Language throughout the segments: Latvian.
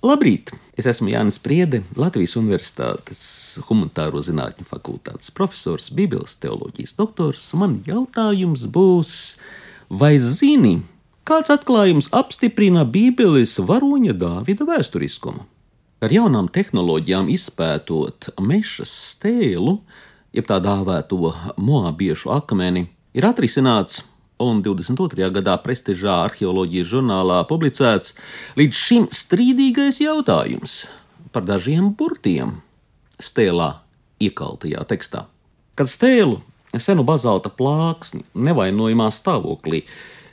Labrīt! Es esmu Jānis Priede, Latvijas Universitātes Humanitāro zinātņu fakultātes profesors, Bībeles teoloģijas doktors. Man jautājums būs, vai zini, kāds atklājums apstiprina Bībeles varoņa Dāvida vēsturiskumu? Ar jaunām tehnoloģijām izpētot mešas stēlu, jeb tā dāvēto moabiešu akmeni, ir atrisināts un 22. gadā prestižā arheoloģijas žurnālā publicēts līdz šim strīdīgais jautājums par dažiem burtiem stēlā iekaltajā tekstā. Kad stēlu senu bazalta plāksni nevainojamā stāvoklī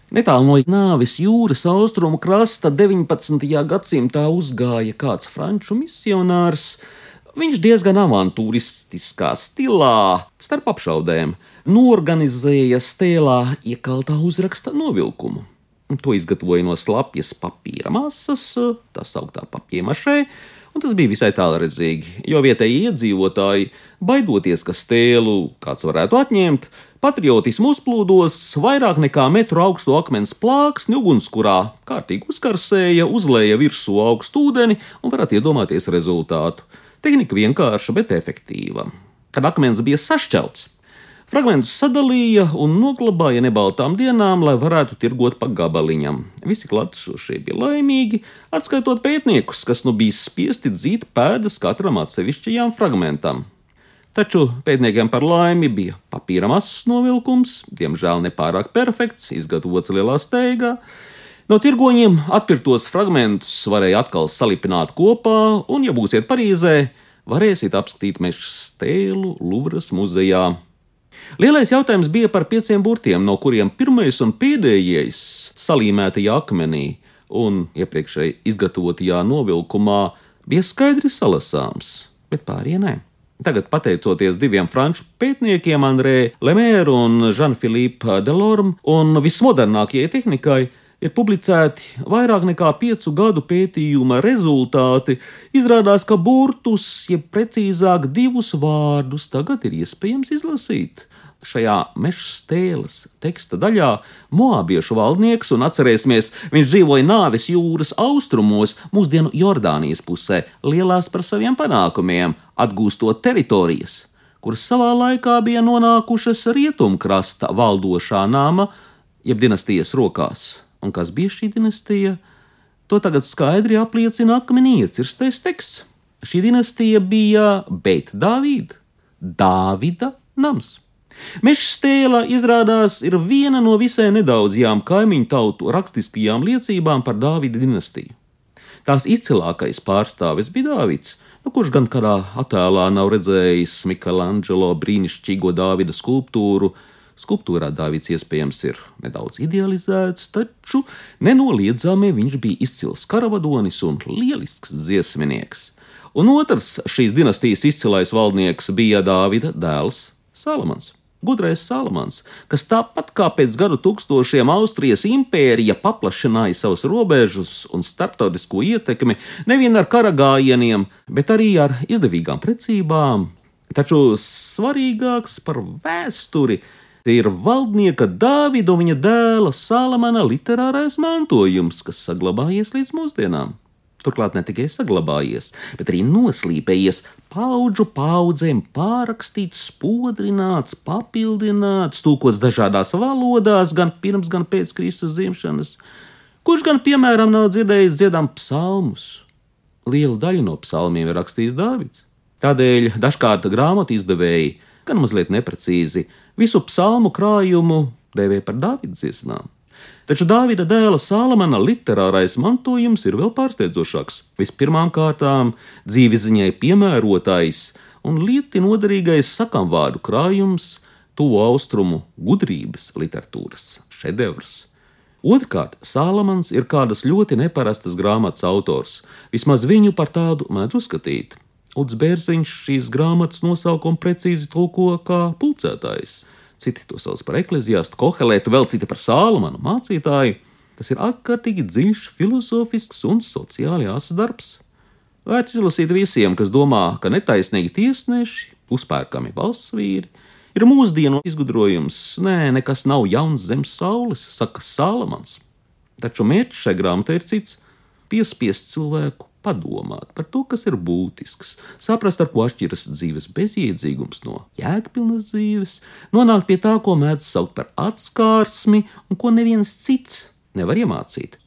Netālu no nāves jūras austrumu krasta 19. gadsimtā uzgāja kāds franču misionārs, Viņš diezgan avantūristiskā stilā, starp apšaudēm, norganizēja stēlā iekaltā uzraksta novilkumu. To izgatavoja no slapjas papīra masas, tā sauktā papīmašē, un tas bija visai tālredzīgi, jo vietējie iedzīvotāji, baidoties, ka stēlu kāds varētu atņemt, patriotismu uzplūdos vairāk nekā metru augstu akmens plāksni ugunskurā, kārtīgi uzkarsēja, uzlēja virsū augstu ūdeni un varat iedomāties rezultātu. Tehnika vienkārša, bet efektīva. Kad akmens bija sašķelts, fragmentus sadalīja un noglabāja nebaltām dienām, lai varētu tirgot pa gabaliņam. Visi klātsošie bija laimīgi, atskaitot pētniekus, kas nu bija spiesti dzīt pēdas katram atsevišķajām fragmentam. Taču pētniekiem par laimi bija papīra masas novilkums, diemžēl nepārāk perfekts, izgatavots lielā steigā. No tirgoņiem atpirktos fragmentus varēja atkal salipināt kopā, un, ja būsiet Parīzē, varēsiet apskatīt meža stēlu Luvras muzejā. Lielais jautājums bija par pieciem burtiem, no kuriem pirmais un pēdējais salīmētajā akmenī un iepriekšēji izgatavotajā novilkumā bija skaidri salasāms, bet pārējie nē. Tagad, pateicoties diviem franču pētniekiem, Andrē Lemēru un Jean-Philippe Delorme, un vismodernākajai tehnikai, ir publicēti vairāk nekā piecu gadu pētījuma rezultāti, izrādās, ka burtus, jeb precīzāk divus vārdus, tagad ir iespējams izlasīt. Šajā meža stēles teksta daļā moabiešu valdnieks, un atcerēsimies, viņš dzīvoja nāves jūras austrumos, mūsdienu Jordānijas pusē, lielās par saviem panākumiem, atgūstot teritorijas, kuras savā laikā bija nonākušas rietumkrasta valdošā nama, jeb dinastijas rokās un kas bija šī dinastija, to tagad skaidri apliecina akmenī iecirstais teksts. Šī dinastija bija Beit Dāvīda, Dāvida nams. Meža stēla izrādās ir viena no visai nedaudzajām kaimiņu tautu rakstiskajām liecībām par Dāvida dinastiju. Tās izcilākais pārstāvis bija Dāvids, nu, kurš gan kādā attēlā nav redzējis Michelangelo brīnišķīgo Dāvida skulptūru, Skulptūrā Dāvids iespējams ir nedaudz idealizēts, taču nenoliedzami viņš bija izcils karavadonis un lielisks dziesminieks. Un otrs šīs dinastijas izcilais valdnieks bija Dāvida dēls Salamans. Gudrais Salamans, kas tāpat kā pēc gadu tūkstošiem Austrijas impērija paplašināja savus robežas un starptautisko ietekmi nevien ar karagājieniem, bet arī ar izdevīgām precībām. Taču svarīgāks par vēsturi ir valdnieka Dāvida un viņa dēla Salamana literārais mantojums, kas saglabājies līdz mūsdienām. Turklāt ne tikai saglabājies, bet arī noslīpējies paudžu paudzēm, pārrakstīts, spodrināts, papildināts, tūkots dažādās valodās, gan pirms, gan pēc Kristus dzimšanas. Kurš gan, piemēram, nav dzirdējis dziedam psalmus? Lielu daļu no psalmiem ir rakstījis Dāvids. Tādēļ dažkārt grāmatu izdevēji gan mazliet neprecīzi, visu psalmu krājumu dēvē par Dāvida dziesmām. Taču Dāvida dēla Salamana literārais mantojums ir vēl pārsteidzošāks. Vispirmām kārtām dzīveziņai piemērotais un lieti noderīgais sakamvārdu krājums, tuvu austrumu gudrības literatūras šedevrs. Otrkārt, Salamans ir kādas ļoti neparastas grāmatas autors, vismaz viņu par tādu mēdz uzskatīt. Uts Bērziņš šīs grāmatas nosaukumu precīzi tulko kā pulcētājs. Citi to sauc par ekleziāstu, kohelētu, vēl citi par sālamanu mācītāju. Tas ir ārkārtīgi dziļš, filozofisks un sociāli asas darbs. Vērts izlasīt visiem, kas domā, ka netaisnīgi tiesneši, uzpērkami valsts vīri, ir mūsdienu izgudrojums. Nē, nekas nav jauns zem saules, saka Sālamans. Taču mērķis šai grāmatai ir cits - piespiest cilvēku padomāt par to, kas ir būtisks, saprast, ar ko atšķiras dzīves bezjēdzīgums no jēgpilnas dzīves, nonākt pie tā, ko mēdz saukt par atskārsmi un ko neviens cits nevar iemācīt.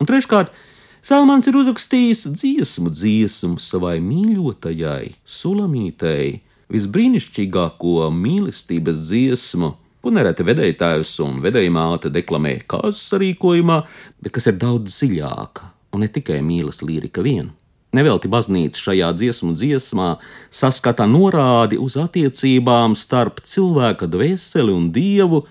Un treškārt, Salmans ir uzrakstījis dziesmu, dziesmu savai mīļotajai, sulamītei, visbrīnišķīgāko mīlestības dziesmu, ko nereti vedējtājs un vedēja māte deklamē kāzas sarīkojumā, bet kas ir daudz dziļāka un ne tikai mīlas lirika vien. Nevelti baznīca šajā dziesmu dziesmā saskata norādi uz attiecībām starp cilvēka dvēseli un dievu,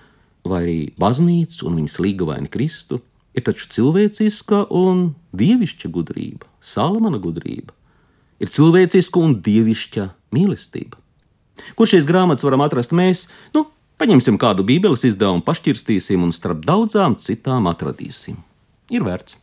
vai arī baznīcu un viņas līgavaini Kristu, ir taču cilvēciska un dievišķa gudrība, Salamana gudrība, ir cilvēciska un dievišķa mīlestība. Kur šīs grāmatas varam atrast mēs? Nu, paņemsim kādu bībeles izdevumu, pašķirstīsim un starp daudzām citām atradīsim. Ir vērts.